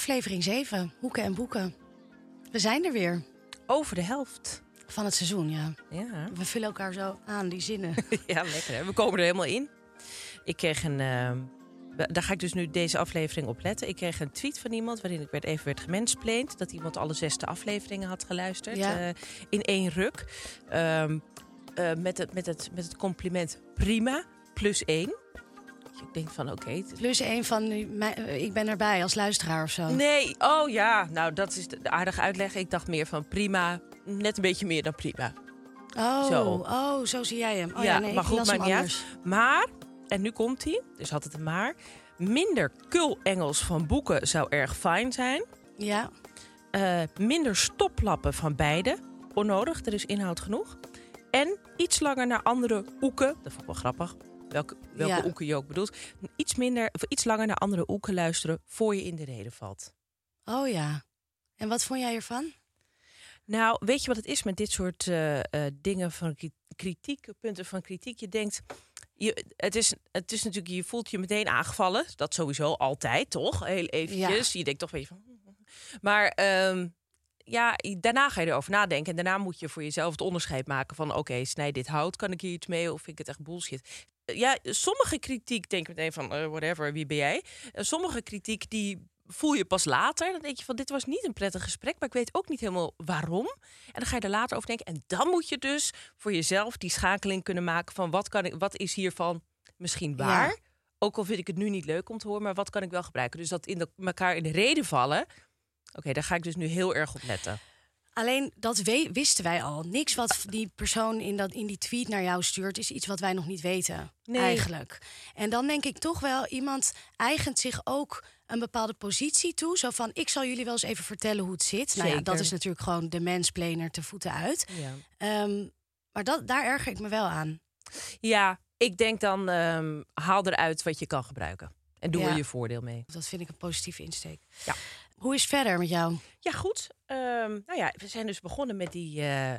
Aflevering 7, Hoeken en Boeken. We zijn er weer Over de helft. van het seizoen, ja. Ja, We vullen elkaar zo aan, die zinnen. ja lekker hè. We komen er helemaal in. Ik kreeg een... eh, daar ga ik dus nu deze aflevering op letten. Ik kreeg een tweet van iemand waarin ik werd, even werd gemensplained. Dat iemand alle zesde afleveringen had geluisterd. Ja. eh, in één ruk. Ehm, eh, met, het, met, het, met het compliment prima, plus één. Ik denk van oké. Plus één van, ik ben erbij als luisteraar of zo. Nee, oh ja. Nou, dat is de aardige uitleg. Ik dacht meer van prima, net een beetje meer dan prima. Oh, Zo. oh, zo zie jij hem. Oh, ja, ja, nee, maar goed, maakt hem niet uit. Maar, en nu komt hij, dus had het een maar. Minder kul-Engels van boeken zou erg fijn zijn. Ja, Eh, minder stoplappen van beide. Onnodig, er is inhoud genoeg. En iets langer naar andere oeken. Dat vond ik wel grappig. Welke, welke Ja. je ook bedoelt. Iets, minder, of iets langer naar andere oeken luisteren voor je in de reden valt. oh ja. En wat vond jij ervan? Nou, weet je wat het is met dit soort eh, eh, dingen van kri- kritiek, punten van kritiek? Je denkt, je, het, is, het is natuurlijk, je voelt je meteen aangevallen. Dat sowieso altijd, toch? Heel eventjes. Je denkt toch een beetje van. Maar ehm, ja, daarna ga je erover nadenken. En daarna moet je voor jezelf het onderscheid maken van: oké, snij dit hout, kan ik hier iets mee? Of vind ik het echt bullshit? Eh, Ja, sommige kritiek denk ik meteen van: eh, whatever, wie ben jij? En sommige kritiek die voel je pas later. Dan denk je van: dit was niet een prettig gesprek, maar ik weet ook niet helemaal waarom. En dan ga je er later over denken. En dan moet je dus voor jezelf die schakeling kunnen maken van: wat, kan ik, wat is hiervan misschien waar? Ja. Ook al vind ik het nu niet leuk om te horen, maar wat kan ik wel gebruiken? Dus dat in de, elkaar in de reden vallen. Oké, daar ga ik dus nu heel erg op letten. Alleen dat we- wisten wij al. Niks wat die persoon in, dat, in die tweet naar jou stuurt, is iets wat wij nog niet weten. Nee. Eigenlijk. En dan denk ik toch wel, iemand eigent zich ook een bepaalde positie toe. Zo van, ik zal jullie wel eens even vertellen hoe het zit. Nou ja, dat Zeker. is natuurlijk gewoon de mensplaner te voeten uit. Ja. Ehm, maar dat, daar erger ik me wel aan. Ja, ik denk dan ehm, haal eruit wat je kan gebruiken. En doe Ja. er je voordeel mee. Dat vind ik een positieve insteek. Ja. Hoe is het verder met jou? Ja, goed. Ehm, nou ja, we zijn dus begonnen met, die, eh, eh,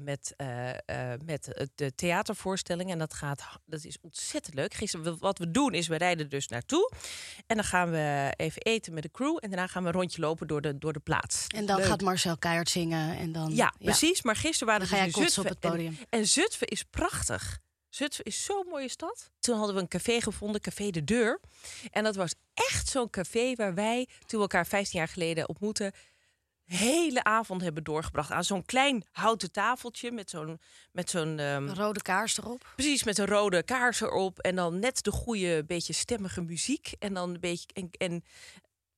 met, eh, met de theatervoorstelling. En dat, gaat, dat is ontzettend leuk. Gisteren, wat we doen is, we rijden dus naartoe. En dan gaan we even eten met de crew. En daarna gaan we een rondje lopen door de, door de plaats. En dan Leuk. gaat Marcel keihard zingen. En dan, Ja, precies. Maar gisteren waren Dan we dus in kotsen op Zutphen. het podium. En, en Zutphen is prachtig. Zutphen is zo'n mooie stad. Toen hadden we een café gevonden, Café de Deur. En dat was echt zo'n café waar wij, toen we elkaar 15 jaar geleden ontmoetten, hele avond hebben doorgebracht aan zo'n klein houten tafeltje met zo'n met zo'n ehm, rode kaars erop. precies met een rode kaars erop en dan net de goede beetje stemmige muziek en dan een beetje en, en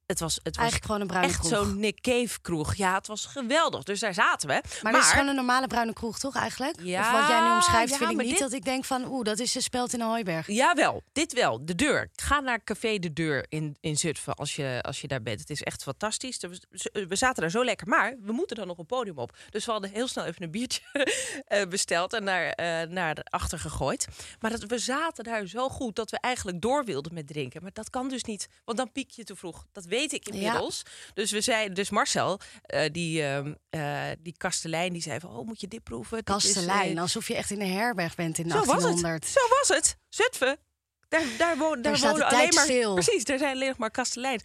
het was het was Eigenlijk gewoon een bruine echt kroeg. zo'n Nick Cave kroeg. Ja, het was geweldig. Dus daar zaten we. Maar, dat is gewoon een normale bruine kroeg, toch eigenlijk? Ja, of wat jij nu omschrijft, ja, vind ik niet dit- dat ik denk van... oeh, dat is de speld in een hooiberg. Jawel, dit wel. De deur. Ga naar Café De Deur in, in Zutphen als je, als je daar bent. Het is echt fantastisch. We, we zaten daar zo lekker, maar we moeten dan nog een podium op. Dus we hadden heel snel even een biertje eh, besteld en naar, eh, naar achter gegooid. Maar dat, we zaten daar zo goed dat we eigenlijk door wilden met drinken. Maar dat kan dus niet, want dan piek je te vroeg. Dat weet weet ik inmiddels. Dus we zeiden, dus Marcel, eh, die, eh, die kastelein, die zei van, oh, moet je dit proeven? Dit is, Kastelein, eh, alsof je echt in een herberg bent in zo was 1800. het. Zo was het. Zutphen. Daar, daar, wonen, daar alleen maar. stil. Precies, er zijn alleen maar kasteleins.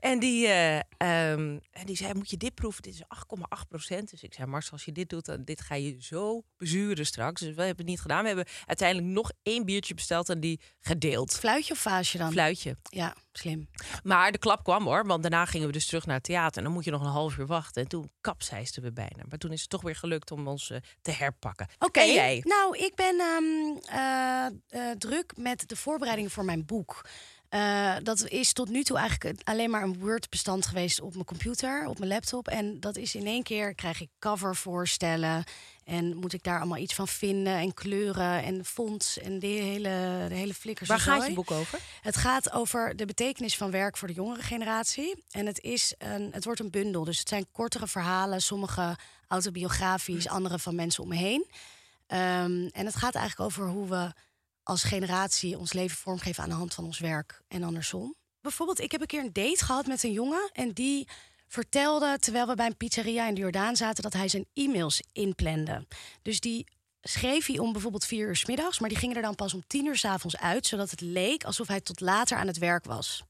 En die, eh, ehm, en die zei: Moet je dit proeven? Dit is 8,8 procent. Dus ik zei: Marcel, als je dit doet, dan dit ga je zo bezuren straks. Dus we hebben het niet gedaan. We hebben uiteindelijk nog één biertje besteld en die gedeeld. Fluitje of vaasje dan? Fluitje. Ja, slim. Maar de klap kwam hoor, want daarna gingen we dus terug naar het theater. En dan moet je nog een half uur wachten. En toen kapseisten we bijna. Maar toen is het toch weer gelukt om ons eh, te herpakken. Oké, jij? nou, ik ben ehm, eh, eh, druk met de voorbereidingen voor mijn boek. Eh, dat is tot nu toe eigenlijk alleen maar een Word-bestand geweest op mijn computer, op mijn laptop. En dat is in één keer krijg ik covervoorstellen. En moet ik daar allemaal iets van vinden en kleuren en fonts en de hele, de hele flikkers. Waar gaat je boek over? Het gaat over de betekenis van werk voor de jongere generatie. En het, is een, het wordt een bundel. Dus het zijn kortere verhalen, sommige autobiografisch, andere van mensen om me heen. Ehm, en het gaat eigenlijk over hoe we als generatie ons leven vormgeven aan de hand van ons werk en andersom. Bijvoorbeeld, ik heb een keer een date gehad met een jongen en die vertelde, terwijl we bij een pizzeria in de Jordaan zaten, dat hij zijn e-mails inplande. Dus die schreef hij om bijvoorbeeld vier uur 's middags, maar die gingen er dan pas om tien uur 's avonds uit, zodat het leek alsof hij tot later aan het werk was.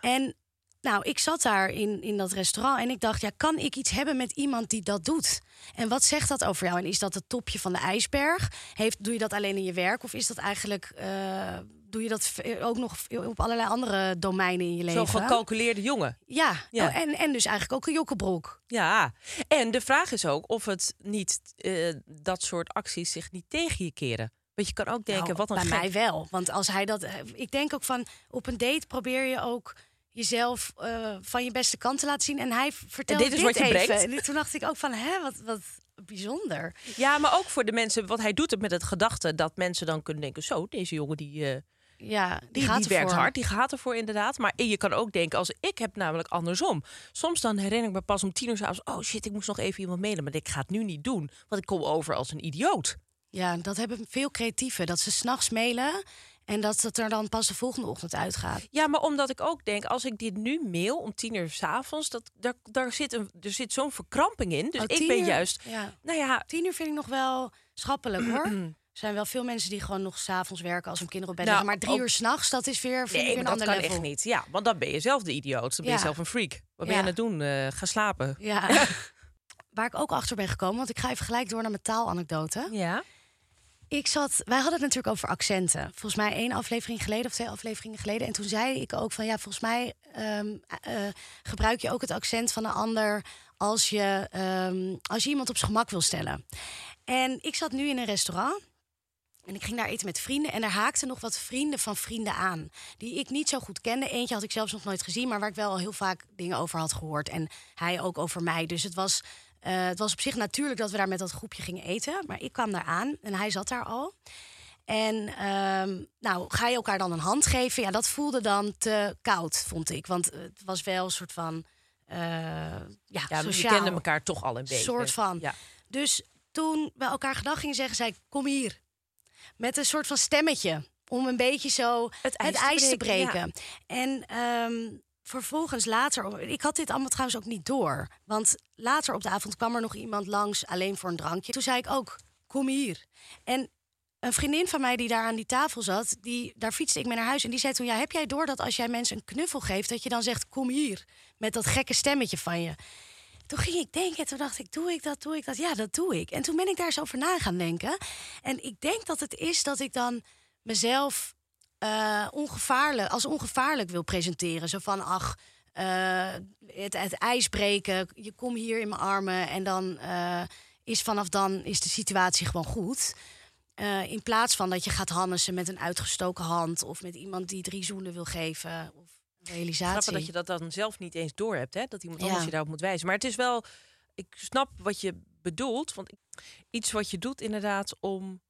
En nou, ik zat daar in, in dat restaurant en ik dacht, ja, kan ik iets hebben met iemand die dat doet? En wat zegt dat over jou? En is dat het topje van de ijsberg? Heeft, doe je dat alleen in je werk of is dat eigenlijk, eh, doe je dat v- ook nog op allerlei andere domeinen in je leven? Zo'n gecalculeerde jongen. Ja, Ja. Oh, en, en dus eigenlijk ook een jokkebroek. Ja, en de vraag is ook of het niet eh, dat soort acties zich niet tegen je keren. Want je kan ook denken, Nou, wat een bij gek. mij wel. Want als hij dat. eh, Ik denk ook van op een date probeer je ook jezelf eh, van je beste kant te laten zien. En hij vertelde En dit is wat je even. brengt? En toen dacht ik ook van, hè, wat, wat bijzonder. Ja, maar ook voor de mensen, wat hij doet het met het gedachte dat mensen dan kunnen denken, zo, deze jongen die, eh, Ja, die, die, gaat die werkt hard, die gaat ervoor inderdaad. Maar je kan ook denken, als ik heb namelijk andersom. Soms dan herinner ik me pas om tien uur s'avonds, oh shit, ik moest nog even iemand mailen, maar ik ga het nu niet doen, want ik kom over als een idioot. Ja, dat hebben veel creatieven. Dat ze s'nachts mailen en dat het er dan pas de volgende ochtend uitgaat. Ja, maar omdat ik ook denk, als ik dit nu mail om tien uur s'avonds, dat daar, daar zit, een, er zit zo'n verkramping in. Dus Oh, ik ben uur? juist, Ja. nou ja, Tien uur vind ik nog wel schappelijk hoor. Er zijn wel veel mensen die gewoon nog s'avonds werken als hun kinderen op bed Nou, liggen. Maar drie ook- uur s'nachts, dat is weer, Nee, weer een dat ander kan level. echt niet. Ja, want dan ben je zelf de idioot. Dan ben je Ja. zelf een freak. Wat ben je aan het doen? Eh, ga slapen. Ja. Waar ik ook achter ben gekomen, want ik ga even gelijk door naar mijn taalanekdote. Ja. Ik zat, wij hadden het natuurlijk over accenten. Volgens mij één aflevering geleden of twee afleveringen geleden. En toen zei ik ook van ja, volgens mij ehm, eh, gebruik je ook het accent van een ander als je, ehm, als je iemand op zijn gemak wil stellen. En ik zat nu in een restaurant. En ik ging daar eten met vrienden. En daar haakten nog wat vrienden van vrienden aan. Die ik niet zo goed kende. Eentje had ik zelfs nog nooit gezien. Maar waar ik wel al heel vaak dingen over had gehoord. En hij ook over mij. Dus het was, eh, het was op zich natuurlijk dat we daar met dat groepje gingen eten. Maar ik kwam daar aan en hij zat daar al. En ehm, nou, ga je elkaar dan een hand geven? Ja, dat voelde dan te koud, vond ik. Want het was wel een soort van. eh ja, Ja, we sociaal. kenden elkaar toch al een beetje. soort van. Ja. Dus toen we elkaar gedag gingen zeggen, zei ik, kom hier. Met een soort van stemmetje. Om een beetje zo het ijs, te breken. En ehm, vervolgens later, ik had dit allemaal trouwens ook niet door. Want later op de avond kwam er nog iemand langs, alleen voor een drankje. Toen zei ik ook, kom hier. En een vriendin van mij die daar aan die tafel zat, die, daar fietste ik mee naar huis. En die zei toen, ja, heb jij door dat als jij mensen een knuffel geeft... dat je dan zegt, kom hier, met dat gekke stemmetje van je. Toen ging ik denken, en toen dacht ik, doe ik dat, doe ik dat? Ja, dat doe ik. En toen ben ik daar eens over na gaan denken. En ik denk dat het is dat ik dan mezelf eh, ongevaarlijk, als ongevaarlijk wil presenteren. Zo van, ach, eh, het, het ijs breken, je komt hier in mijn armen... en dan eh, is vanaf dan is de situatie gewoon goed... In plaats van dat je gaat hannesen met een uitgestoken hand... of met iemand die drie zoenen wil geven. Of realisatie. Grappig dat je dat dan zelf niet eens door hebt, hè? Dat iemand Ja. anders je daarop moet wijzen. Maar het is wel, ik snap wat je bedoelt, want iets wat je doet inderdaad om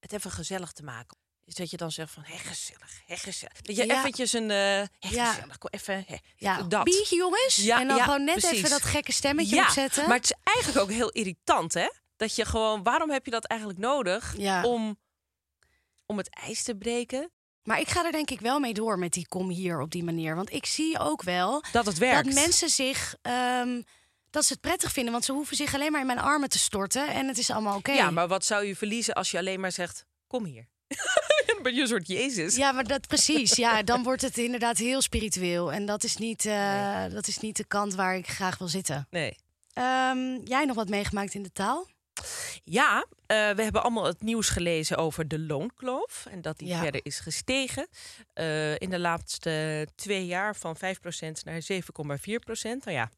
het even gezellig te maken. Is dat je dan zegt van, hé, gezellig, hé, gezellig. Dat je Ja. eventjes een, hé, Ja. gezellig, kom even, hé, Ja, dat. biertje jongens. Ja, en dan gewoon net precies. even dat gekke stemmetje ja, opzetten. maar het is eigenlijk ook heel irritant, hè? Dat je gewoon, waarom heb je dat eigenlijk nodig Ja. om, om het ijs te breken? Maar ik ga er denk ik wel mee door met die kom hier op die manier. Want ik zie ook wel dat het werkt. Dat mensen zich. Ehm, dat ze het prettig vinden, want ze hoeven zich alleen maar in mijn armen te storten en het is allemaal oké. Ja, maar wat zou je verliezen als je alleen maar zegt: kom hier? Dan ben je een soort Jezus. Ja, maar dat precies. Ja, dan wordt het inderdaad heel spiritueel. En dat is niet, uh, dat is niet de kant waar ik graag wil zitten. Nee. Um, jij nog wat meegemaakt in de taal? Ja, uh, we hebben allemaal het nieuws gelezen over de loonkloof. En dat die ja. verder is gestegen. Uh, in de laatste twee jaar van 5% naar 7,4%. Nou ja,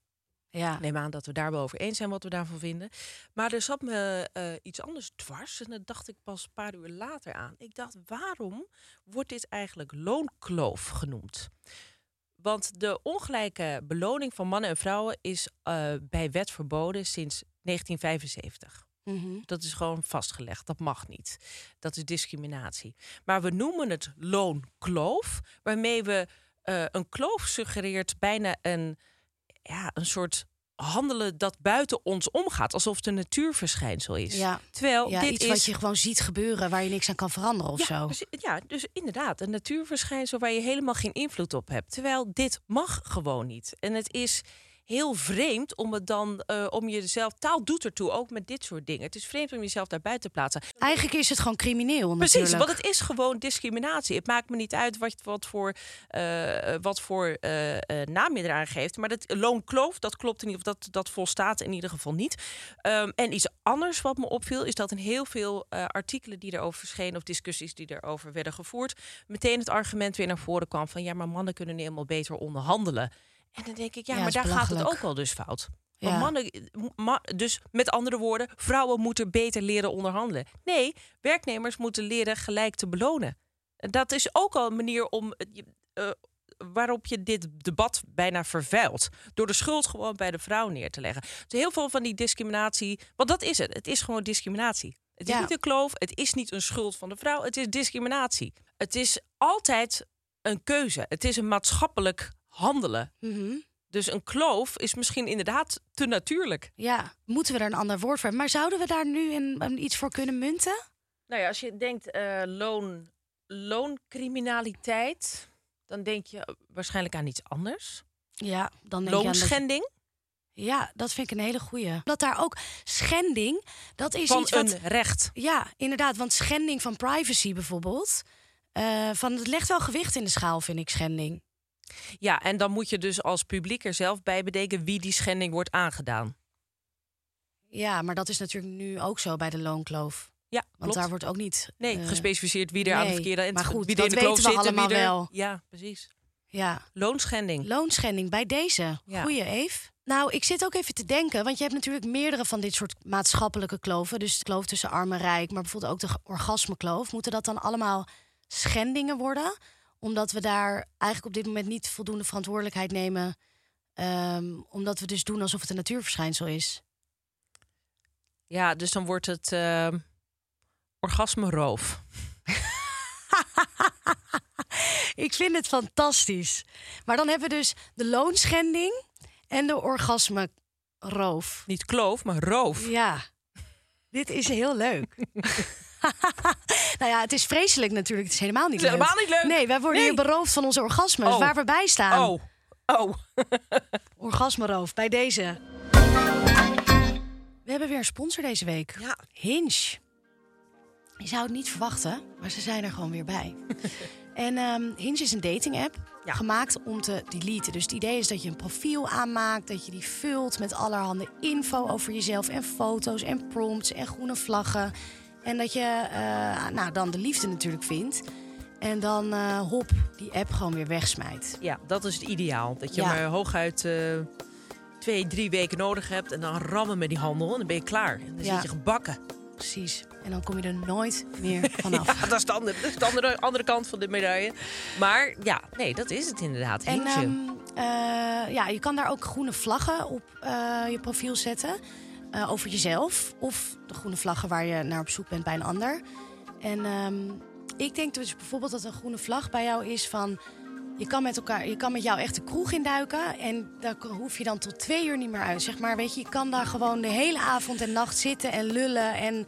ja. Neem aan dat we daar wel over eens zijn wat we daarvan vinden. Maar er zat me uh, iets anders dwars. En dat dacht ik pas een paar uur later aan. Ik dacht, waarom wordt dit eigenlijk loonkloof genoemd? Want de ongelijke beloning van mannen en vrouwen is uh, bij wet verboden sinds 1975. Mm -hmm. Dat is gewoon vastgelegd. Dat mag niet. Dat is discriminatie. Maar we noemen het loonkloof, waarmee we uh, een kloof suggereert bijna een ja, een soort handelen dat buiten ons omgaat, alsof het een natuurverschijnsel is. Ja. Terwijl ja, dit iets is wat je gewoon ziet gebeuren, waar je niks aan kan veranderen of ja, zo. Dus, ja, dus inderdaad, een natuurverschijnsel waar je helemaal geen invloed op hebt. Terwijl dit mag gewoon niet. En het is heel vreemd om het dan uh, om jezelf. Taal doet ertoe, ook met dit soort dingen. Het is vreemd om jezelf daarbij te plaatsen. Eigenlijk is het gewoon crimineel. Precies, natuurlijk. want het is gewoon discriminatie. Het maakt me niet uit wat, wat voor, uh, wat voor uh, naam je eraan geeft. Maar dat loonkloof, dat klopt niet, of dat, dat volstaat in ieder geval niet. Um, en iets anders wat me opviel, is dat in heel veel artikelen die erover verschenen, of discussies die erover werden gevoerd, meteen het argument weer naar voren kwam van ja, maar mannen kunnen helemaal beter onderhandelen. En dan denk ik, ja, Ja, maar daar gaat het ook al dus fout. Ja. mannen, ma- dus met andere woorden, vrouwen moeten beter leren onderhandelen. Nee, werknemers moeten leren gelijk te belonen. En Dat is ook al een manier om je- eh, waarop je dit debat bijna vervuilt. Door de schuld gewoon bij de vrouw neer te leggen. Dus heel veel van die discriminatie, want dat is het. Het is gewoon discriminatie. Het is Ja. niet een kloof, het is niet een schuld van de vrouw, het is discriminatie. Het is altijd een keuze. Het is een maatschappelijk handelen. Mhm. Dus een kloof is misschien inderdaad te natuurlijk. Ja, moeten we er een ander woord voor hebben? Maar zouden we daar nu een, een iets voor kunnen munten? Nou ja, als je denkt eh, loon, looncriminaliteit, dan denk je waarschijnlijk aan iets anders. Ja, dan denk je aan dat- Loonschending Ja, dat vind ik een hele goeie. Dat daar ook schending, dat is van iets wat... een recht. Ja, inderdaad, want schending van privacy bijvoorbeeld... eh, van, het legt wel gewicht in de schaal, vind ik, schending. Ja, en dan moet je dus als publiek er zelf bij bedenken wie die schending wordt aangedaan. Ja, maar dat is natuurlijk nu ook zo bij de loonkloof. Ja, Want klopt. daar wordt ook niet... Nee, eh, gespecificeerd wie er aan de verkeerde eind maar goed, wie er in de kloof weten we zit en wie er- wel. Ja, precies. Ja, Loonschending. loonschending bij deze. Ja. Goeie, Eve. Nou, ik zit ook even te denken, want je hebt natuurlijk meerdere van dit soort maatschappelijke kloven. Dus de kloof tussen arm en rijk, maar bijvoorbeeld ook de orgasmekloof. Moeten dat dan allemaal schendingen worden? Omdat we daar eigenlijk op dit moment niet voldoende verantwoordelijkheid nemen. ehm, omdat we dus doen alsof het een natuurverschijnsel is. Ja, dus dan wordt het uh, orgasmeroof. Ik vind het fantastisch. Maar dan hebben we dus de loonschending en de orgasmeroof. Niet kloof, maar roof. Ja, dit is heel leuk. nou ja, het is vreselijk natuurlijk. Het is helemaal niet Het is leuk. helemaal niet leuk. Nee, wij worden Nee. hier beroofd van onze orgasmes, Oh. waar we bij staan. Oh, oh. Orgasmeroof, bij deze. We hebben weer een sponsor deze week. Ja. Hinge. Je zou het niet verwachten, maar ze zijn er gewoon weer bij. en ehm, Hinge is een dating app Ja. gemaakt om te deleten. Dus het idee is dat je een profiel aanmaakt, dat je die vult met allerhande info over jezelf en foto's en prompts en groene vlaggen. En dat je eh, nou, dan de liefde natuurlijk vindt. En dan eh, hop, die app gewoon weer wegsmijt. Ja, dat is het ideaal. Dat je Ja. maar hooguit eh, twee, drie weken nodig hebt. En dan rammen met die handel. En dan ben je klaar. En dan Ja. zit je gebakken. Precies. En dan kom je er nooit meer vanaf. Ja, dat is de andere, dat is de andere, andere kant van de medaille. Maar ja, nee, dat is het inderdaad. En ehm, eh, ja, je kan daar ook groene vlaggen op je profiel zetten. Eh, over jezelf. Of de groene vlaggen waar je naar op zoek bent bij een ander. En ehm, ik denk dus bijvoorbeeld dat een groene vlag bij jou is van... Je kan met elkaar, je kan met jou echt de kroeg induiken. En daar hoef je dan tot twee uur niet meer uit. Zeg maar, weet je, je kan daar gewoon de hele avond en nacht zitten en lullen. En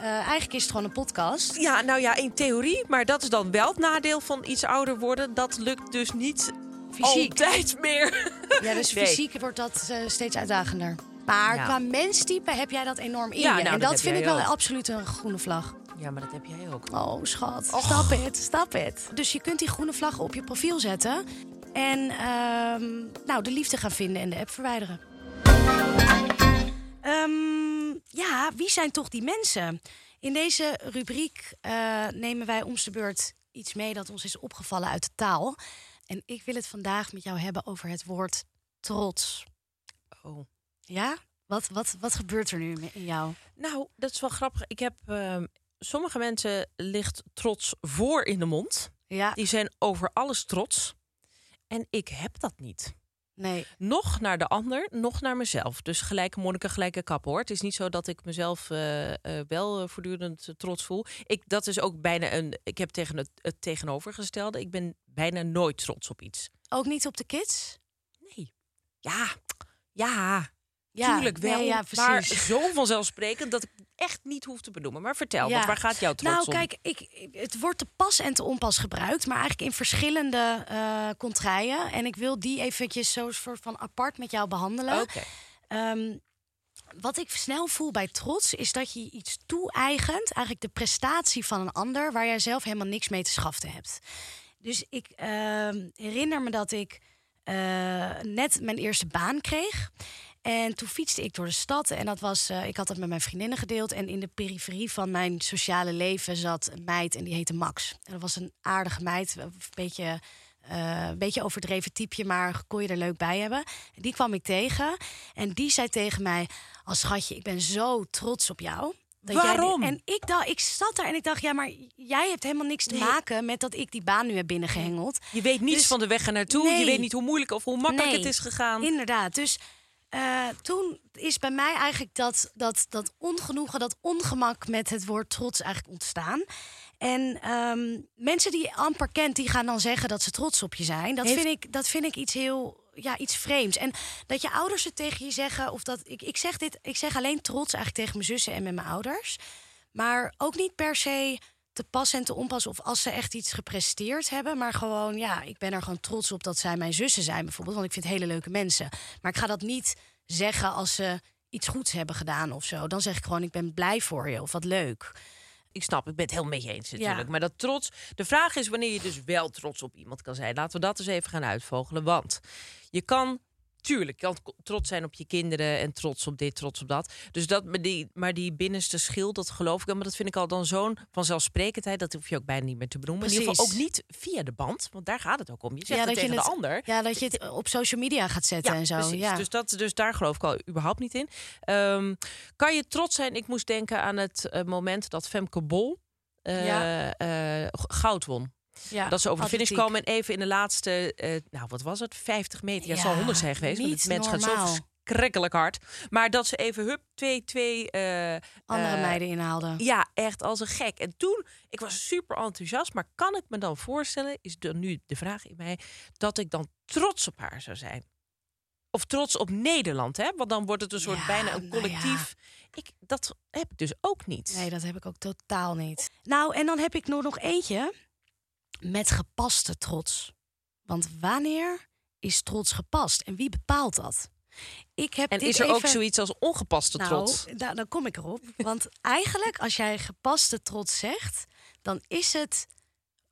eigenlijk is het gewoon een podcast. Ja, nou ja, in theorie. Maar dat is dan wel het nadeel van iets ouder worden. Dat lukt dus niet fysiek. altijd meer. Ja, dus fysiek wordt dat uh, steeds uitdagender. Maar qua menstype heb jij dat enorm in ja. Nou, en dat, vind ik wel absoluut een groene vlag. Ja, maar dat heb jij ook. Oh, schat. Stap het, stap het. Dus je kunt die groene vlag op je profiel zetten. En uh, nou, de liefde gaan vinden en de app verwijderen. Um, ja, wie zijn toch die mensen? In deze rubriek uh, nemen wij om de beurt iets mee dat ons is opgevallen uit de taal. En ik wil het vandaag met jou hebben over het woord trots. Oh. Ja? Wat, wat, wat gebeurt er nu in jou? Nou, dat is wel grappig. Ik heb uh, sommige mensen ligt trots voor in de mond. Ja. Die zijn over alles trots. En ik heb dat niet. Nee. Nog naar de ander, nog naar mezelf. Dus gelijke monniken, gelijke kap hoor. Het is niet zo dat ik mezelf uh, uh, wel voortdurend trots voel. Ik, dat is ook bijna een. Ik heb tegen het, het tegenovergestelde. Ik ben bijna nooit trots op iets. Ook niet op de kids? Nee. Ja, ja. Ja, Tuurlijk wel, ja, maar zo vanzelfsprekend dat ik echt niet hoef te benoemen. Maar vertel, ja. waar gaat jouw trots nou, kijk, ik, het wordt te pas en te onpas gebruikt, maar eigenlijk in verschillende uh, contraien. En ik wil die eventjes zo soort van apart met jou behandelen. Okay. Um, wat ik snel voel bij trots is dat je iets toe-eigent, eigenlijk de prestatie van een ander, waar jij zelf helemaal niks mee te schaften hebt. Dus ik uh, herinner me dat ik uh, net mijn eerste baan kreeg. En toen fietste ik door de stad en dat was, uh, ik had dat met mijn vriendinnen gedeeld. En in de periferie van mijn sociale leven zat een meid en die heette Max. En dat was een aardige meid, een beetje, uh, een beetje overdreven typeje, maar kon je er leuk bij hebben. En die kwam ik tegen en die zei tegen mij, als schatje, ik ben zo trots op jou. Dat Waarom? Jij, en ik, dacht, ik zat daar en ik dacht, ja, maar jij hebt helemaal niks te maken met dat ik die baan nu heb binnengehengeld. Je weet niets dus, van de weg ernaartoe. Nee, je weet niet hoe moeilijk of hoe makkelijk nee, het is gegaan. Inderdaad. Dus uh, toen is bij mij eigenlijk dat, dat, dat ongenoegen, dat ongemak met het woord trots eigenlijk ontstaan. En um, mensen die je amper kent, die gaan dan zeggen dat ze trots op je zijn. Dat, vind, ik, dat vind ik iets heel ja, iets vreemds. En dat je ouders het tegen je zeggen, of dat ik, ik zeg dit, ik zeg alleen trots eigenlijk tegen mijn zussen en met mijn ouders. Maar ook niet per se te pas en te onpas of als ze echt iets gepresteerd hebben. Maar gewoon, ja, ik ben er gewoon trots op dat zij mijn zussen zijn bijvoorbeeld. Want ik vind hele leuke mensen. Maar ik ga dat niet zeggen als ze iets goeds hebben gedaan of zo. Dan zeg ik gewoon, ik ben blij voor je of wat leuk. Ik snap, ik ben het heel mee eens natuurlijk. Maar dat trots. De vraag is wanneer je dus wel trots op iemand kan zijn. Laten we dat eens even gaan uitvogelen. Want je kan tuurlijk, je kan trots zijn op je kinderen en trots op dit, trots op dat. Dus dat, maar die, maar die binnenste schil, dat geloof ik. Maar dat vind ik al dan zo'n vanzelfsprekendheid. Dat hoef je ook bijna niet meer te benoemen. In ieder geval ook niet via de band, want daar gaat het ook om. Je zegt ja, het tegen de ander. Ja, dat je het op social media gaat zetten en zo. Precies. Ja. Dus, dat, dus daar geloof ik al überhaupt niet in. Um, kan je trots zijn? Ik moest denken aan het uh, moment dat Femke Bol uh, ja. uh, goud won. Ja, dat ze over de finish komen en even in de laatste, uh, nou wat was het, 50 meter. Ja, het zal 100 zijn geweest. Want het mens gaat zo verschrikkelijk hard. Maar dat ze even hup, twee, twee uh, andere uh, meiden inhaalden. Ja, echt als een gek. En toen, ik was super enthousiast. Maar kan ik me dan voorstellen, is dan nu de vraag in mij, dat ik dan trots op haar zou zijn? Of trots op Nederland, hè? Want dan wordt het een soort ja, bijna een collectief. Nou ja. ik, dat heb ik dus ook niet. Nee, dat heb ik ook totaal niet. Nou, en dan heb ik nog, nog eentje met gepaste trots. Want wanneer is trots gepast en wie bepaalt dat? Ik heb en is er even... ook zoiets als ongepaste nou, trots? Nou, dan kom ik erop. Want eigenlijk, als jij gepaste trots zegt, dan is het,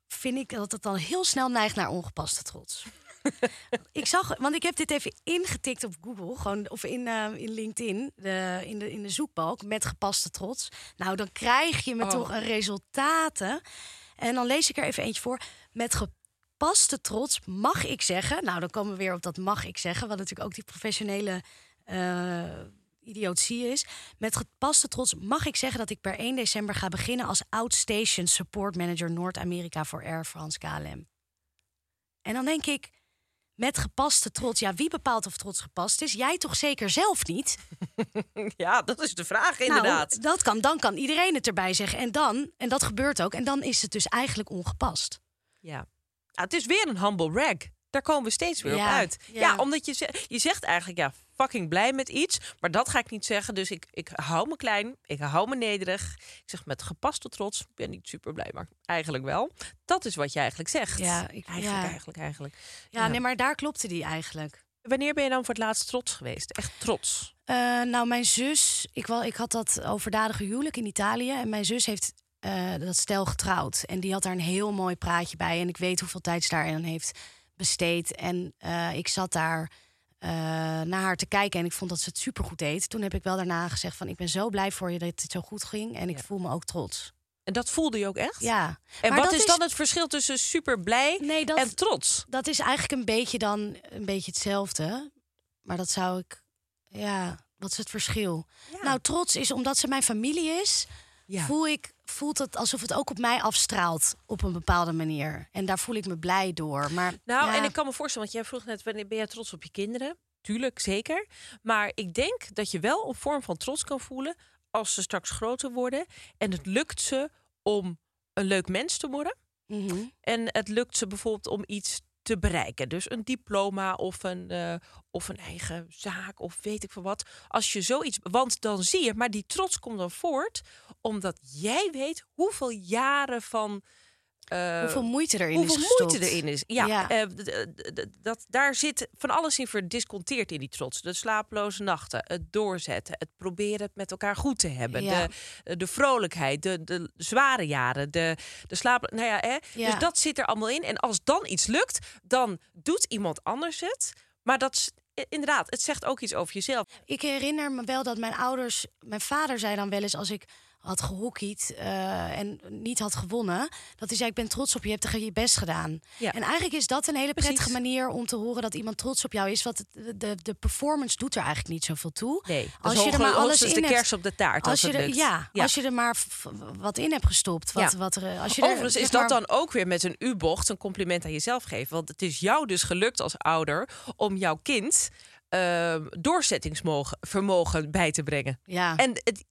vind ik dat het dan heel snel neigt naar ongepaste trots. ik zag, want ik heb dit even ingetikt op Google, gewoon of in, uh, in LinkedIn, de, in, de, in de zoekbalk met gepaste trots. Nou, dan krijg je me oh. toch een resultaten. En dan lees ik er even eentje voor. Met gepaste trots mag ik zeggen. Nou, dan komen we weer op dat mag ik zeggen. Wat natuurlijk ook die professionele uh, idiotie is. Met gepaste trots mag ik zeggen dat ik per 1 december ga beginnen als Outstation Support Manager Noord-Amerika voor Air France KLM. En dan denk ik, met gepaste trots. Ja, wie bepaalt of trots gepast is? Jij toch zeker zelf niet? ja, dat is de vraag inderdaad. Nou, dat kan, dan kan iedereen het erbij zeggen. En dan, en dat gebeurt ook, en dan is het dus eigenlijk ongepast. Ja. Nou, het is weer een humble rag. Daar komen we steeds weer op uit. Ja, omdat je, zegt, je zegt eigenlijk, ja, fucking blij met iets. Maar dat ga ik niet zeggen. Dus ik, ik hou me klein. Ik hou me nederig. Ik zeg met gepaste trots. Ik ben niet super blij, maar eigenlijk wel. Dat is wat je eigenlijk zegt. Ja, ik, eigenlijk, eigenlijk, eigenlijk. Ja, nee, maar daar klopte die eigenlijk. Wanneer ben je dan voor het laatst trots geweest? Echt trots? Uh, nou, mijn zus, ik, wel, ik had dat overdadige huwelijk in Italië. En mijn zus heeft uh, dat stel getrouwd. En die had daar een heel mooi praatje bij. En ik weet hoeveel tijd ze daarin heeft besteed. En uh, ik zat daar uh, naar haar te kijken en ik vond dat ze het supergoed deed. Toen heb ik wel daarna gezegd van ik ben zo blij voor je dat het zo goed ging. En ik voel me ook trots. En dat voelde je ook echt? Ja. En wat is dan het verschil tussen super blij nee, dat, en trots? Dat is eigenlijk een beetje dan een beetje hetzelfde. Maar dat zou ik. Ja, wat is het verschil? Nou, trots is omdat ze mijn familie is. Ja. Voel ik, voelt het alsof het ook op mij afstraalt op een bepaalde manier. En daar voel ik me blij door. Maar, nou, en ik kan me voorstellen, want jij vroeg net, wanneer ben je trots op je kinderen? Tuurlijk, zeker. Maar ik denk dat je wel een vorm van trots kan voelen als ze straks groter worden. En het lukt ze om een leuk mens te worden. Mhm. En het lukt ze bijvoorbeeld om iets te bereiken. Dus een diploma of een, uh, of een eigen zaak of weet ik veel wat. Als je zoiets. Want dan zie je, maar die trots komt dan voort omdat jij weet hoeveel jaren van uh, hoeveel moeite erin hoeveel is moeite erin is. Ja, Uh, dat, daar zit van alles in verdisconteerd in die trots. De slapeloze nachten, het doorzetten, het proberen het met elkaar goed te hebben. De, eh, de vrolijkheid, de, de zware jaren, de, de slaap... Nou ja, hè? Dus dat zit er allemaal in. En als dan iets lukt, dan doet iemand anders het. Maar dat inderdaad, het zegt ook iets over jezelf. Ik herinner me wel dat mijn ouders, mijn vader zei dan wel eens als ik had gehockeyd uh, en niet had gewonnen. Dat hij zei, ik ben trots op je, je hebt er je best gedaan. Ja. En eigenlijk is dat een hele prettige manier om te horen dat iemand trots op jou is. Want de, de performance doet er eigenlijk niet zoveel toe. Nee, als je er maar alles in de kers op de taart. Als, je er, ja, als je er maar wat in hebt gestopt. Wat, ja. wat er, als je Overigens is dat dan ook weer met een U-bocht een compliment aan jezelf geven. Want het is jou dus gelukt als ouder om jouw kind uh, doorzettingsvermogen bij te brengen. Ja. En het,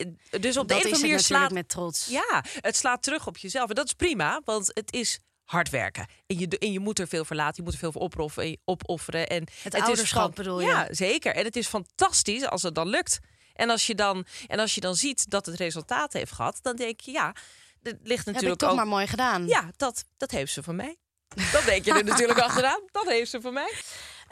dus op de een of andere manier slaat met trots. Ja, het slaat terug op jezelf. En dat is prima, want het is hard werken. En je, en je moet er veel verlaten, je moet er veel voor opofferen. opofferen en het, het ouderschap is bedoel je? Ja, zeker. En het is fantastisch als het dan lukt. En als je dan, en als je dan ziet dat het resultaat heeft gehad, dan denk je ja, het ligt natuurlijk Heb ik toch ook, maar mooi gedaan. Ja, dat, dat heeft ze van mij. Dat denk je er natuurlijk achteraan. Dat heeft ze van mij.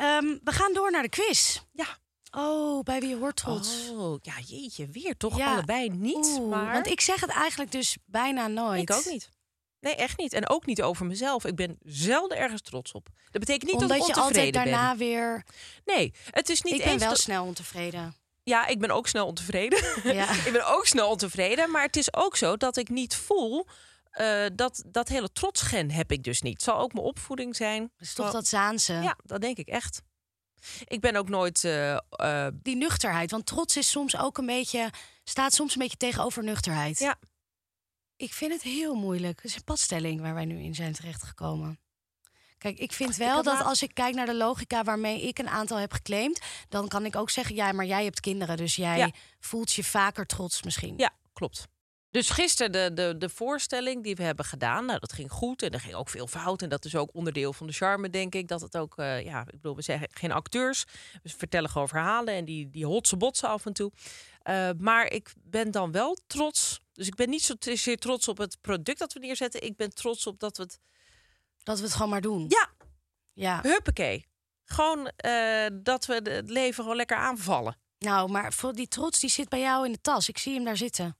Um, we gaan door naar de quiz. Ja. Oh, bij wie hoort trots? Oh, ja, jeetje, weer toch ja. allebei niet. Oeh, maar... Want ik zeg het eigenlijk dus bijna nooit. Ik ook niet. Nee, echt niet. En ook niet over mezelf. Ik ben zelden ergens trots op. Dat betekent niet Omdat dat ik ontevreden je altijd daarna weer... Nee, het is niet ik eens... ben wel snel ontevreden. Ja, ik ben ook snel ontevreden. Ja. ik ben ook snel ontevreden. Maar het is ook zo dat ik niet voel... Uh, dat, dat hele trotsgen heb ik dus niet. Het zal ook mijn opvoeding zijn. Is toch dat Zaanse? Ja, dat denk ik echt. Ik ben ook nooit. Uh, uh... Die nuchterheid. Want trots is soms ook een beetje. staat soms een beetje tegenover nuchterheid. Ja. Ik vind het heel moeilijk. Het is een padstelling waar wij nu in zijn terechtgekomen. Kijk, ik vind wel dat als ik kijk naar de logica waarmee ik een aantal heb geclaimd, dan kan ik ook zeggen: ja, maar jij hebt kinderen, dus jij voelt je vaker trots misschien. Ja, klopt. Dus gisteren de, de, de voorstelling die we hebben gedaan, nou, dat ging goed en er ging ook veel fout. En dat is ook onderdeel van de charme, denk ik. Dat het ook, uh, ja, ik bedoel, we zeggen geen acteurs. We vertellen gewoon verhalen en die, die hotse botsen af en toe. Uh, maar ik ben dan wel trots. Dus ik ben niet zozeer trots op het product dat we neerzetten. Ik ben trots op dat we het... Dat we het gewoon maar doen. Ja. Ja. Huppakee. Gewoon uh, dat we het leven gewoon lekker aanvallen. Nou, maar voor die trots die zit bij jou in de tas. Ik zie hem daar zitten.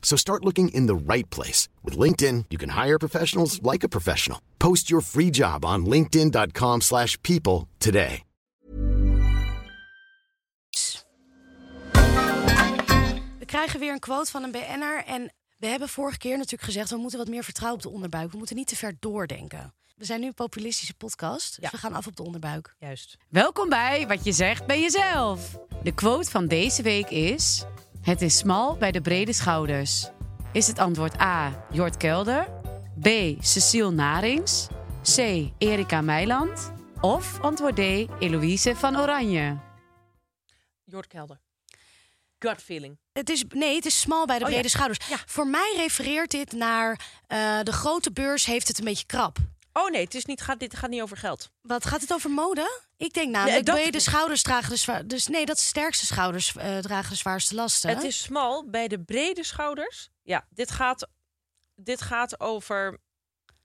So start looking in the right place. With LinkedIn, you can hire professionals like a professional. Post your free job on linkedin.com slash people today. We krijgen weer een quote van een BN'er en We hebben vorige keer natuurlijk gezegd... we moeten wat meer vertrouwen op de onderbuik. We moeten niet te ver doordenken. We zijn nu een populistische podcast, dus Ja. we gaan af op de onderbuik. Juist. Welkom bij Wat je zegt bij jezelf. De quote van deze week is: Het is smal bij de brede schouders. Is het antwoord A. Jort Kelder, B. Cecile Narings, C. Erika Meiland of antwoord D. Eloïse van Oranje? Jort Kelder. Gut feeling. Het is, nee, het is smal bij de Oh, brede ja. schouders. Ja. Voor mij refereert dit naar eh, de grote beurs heeft het een beetje krap. Oh nee, het is niet, gaat, dit gaat niet over geld. Wat gaat het over mode? Ik denk namelijk, Nee, dat- brede schouders dragen de zwaar, dus nee, dat is sterkste schouders eh, dragen de zwaarste lasten. Het is smal bij de brede schouders. Ja, dit gaat, dit gaat over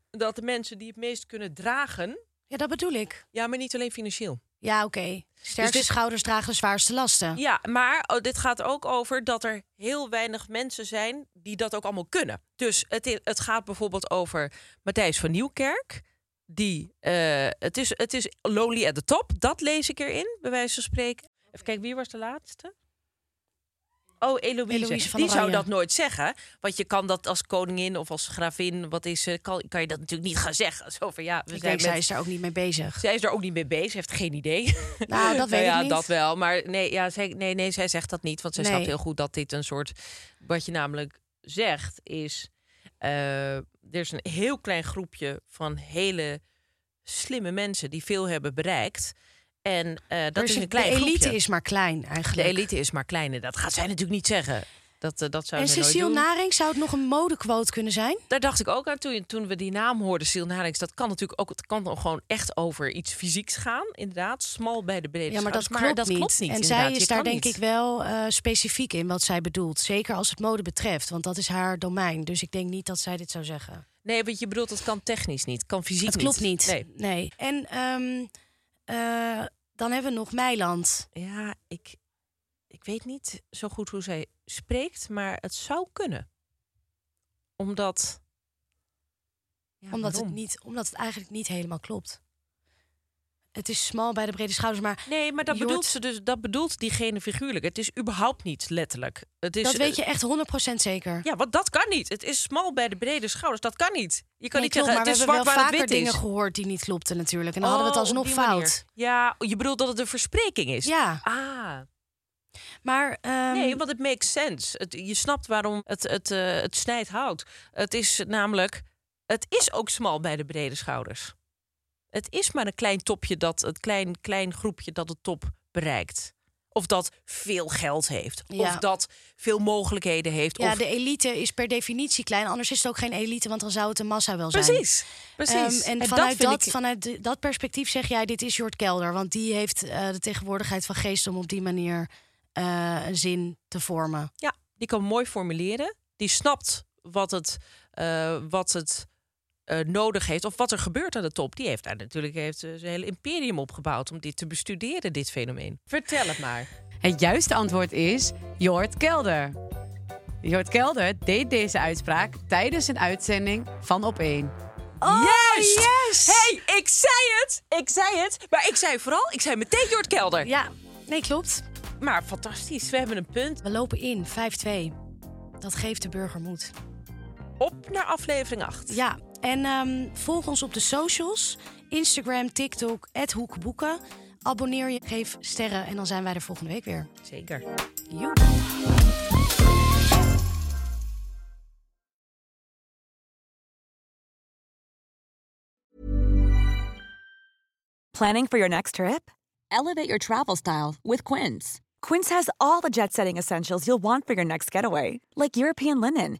dat de mensen die het meest kunnen dragen. Ja, dat bedoel ik. Ja, maar niet alleen financieel. Ja, oké. Sterkste Dus dit- schouders dragen de zwaarste lasten. Ja, maar oh, dit gaat ook over dat er heel weinig mensen zijn die dat ook allemaal kunnen. Dus het, het gaat bijvoorbeeld over Matthijs van Nieuwkerk. Die, eh, het, is, het is lonely at the top. Dat lees ik erin, bij wijze van spreken. Even kijken, wie was de laatste? Oh, Eloïse. Eloïse van die zou dat nooit zeggen. Want je kan dat als koningin of als gravin, wat is, ze, kan, kan je dat natuurlijk niet gaan zeggen. Zo van, ja, we ik zijn denk, zij met- is daar ook niet mee bezig. zij is daar ook niet mee bezig, heeft geen idee. Nou, dat weet ik ja, niet. dat wel. Maar nee, ja, zij, nee, nee, zij zegt dat niet. Want zij Nee. snapt heel goed dat dit een soort... Wat je namelijk zegt is... eh, er is een heel klein groepje van hele slimme mensen... die veel hebben bereikt. En eh, dat is een- klein de elite groepje. is maar klein De eigenlijk. elite is maar klein. En dat gaat zij natuurlijk niet zeggen. Dat, eh, dat zou en Cecile. Naring, zou het nog een modequote kunnen zijn? Daar dacht ik ook aan toen, toen we die naam hoorden, Sil Narings. Dat kan natuurlijk ook, het kan dan gewoon echt over iets fysieks gaan. Inderdaad, smal bij de brede Ja, maar dat, klopt, dat niet. klopt niet. En inderdaad. zij is Je daar denk niet. ik wel eh, specifiek in wat zij bedoelt. Zeker als het mode betreft, want dat is haar domein. Dus ik denk niet dat zij dit zou zeggen. Nee, want je bedoelt, het kan technisch niet. Kan fysiek Het klopt niet. Nee. Nee. En ehm, eh, dan hebben we nog Meiland. Ja, ik, ik weet niet zo goed hoe zij spreekt, maar het zou kunnen. Omdat... Ja, omdat, het niet, omdat het eigenlijk niet helemaal klopt. Het is smal bij de brede schouders, maar Nee, maar dat bedoelt ze dus. Dat bedoelt diegene figuurlijk. Het is überhaupt niet letterlijk. Het is, dat weet eh, je echt 100% zeker. Ja, want dat kan niet. Het is smal bij de brede schouders. Dat kan niet. Je kan Nee, niet klopt, zeggen, maar het we is hebben zwart wel waar het dingen gehoord die niet klopten natuurlijk. En dan hadden we het Oh, alsnog manier. fout. Ja, je bedoelt dat het een verspreking is? Ja, Ah, maar... ehm, nee, want het makes sense. Het, je snapt waarom het, het, eh, het snijdt hout. Het is namelijk, het is ook smal bij de brede schouders. Het is maar een klein topje dat, het klein, klein groepje dat de top bereikt. Of dat veel geld heeft. Ja. Of dat veel mogelijkheden heeft. Ja, of... de elite is per definitie klein. Anders is het ook geen elite, want dan zou het een massa wel zijn. Precies, precies. Ehm, en, vanuit, dat, ik- vanuit dat perspectief zeg jij, dit is Jort Kelder. Want die heeft eh, de tegenwoordigheid van geest om op die manier eh, een zin te vormen. Ja, die kan mooi formuleren. Die snapt wat het, eh, wat het eh, nodig heeft. Of wat er gebeurt aan de top. Die heeft daar natuurlijk heeft, ze zijn hele imperium opgebouwd om dit te bestuderen, dit fenomeen. Vertel het maar. Het juiste antwoord is Jort Kelder. Jort Kelder deed deze uitspraak tijdens een uitzending van Op 1. yes! yes! Hey, ik zei het! Ik zei het! Maar ik zei vooral, ik zei meteen Jort Kelder. Ja, nee, klopt. Maar fantastisch, we hebben een punt. We lopen in, 5-2. Dat geeft de burger moed. Op naar aflevering 8. Ja, en ehm, volg ons op de socials. Instagram, TikTok, Hoekboeken. Abonneer je, geef sterren en dan zijn wij er volgende week weer. Zeker. Joep. Planning for your next trip? Elevate your travel style with Quince. Quince has all the jet setting essentials you'll want for your next getaway, like European linen,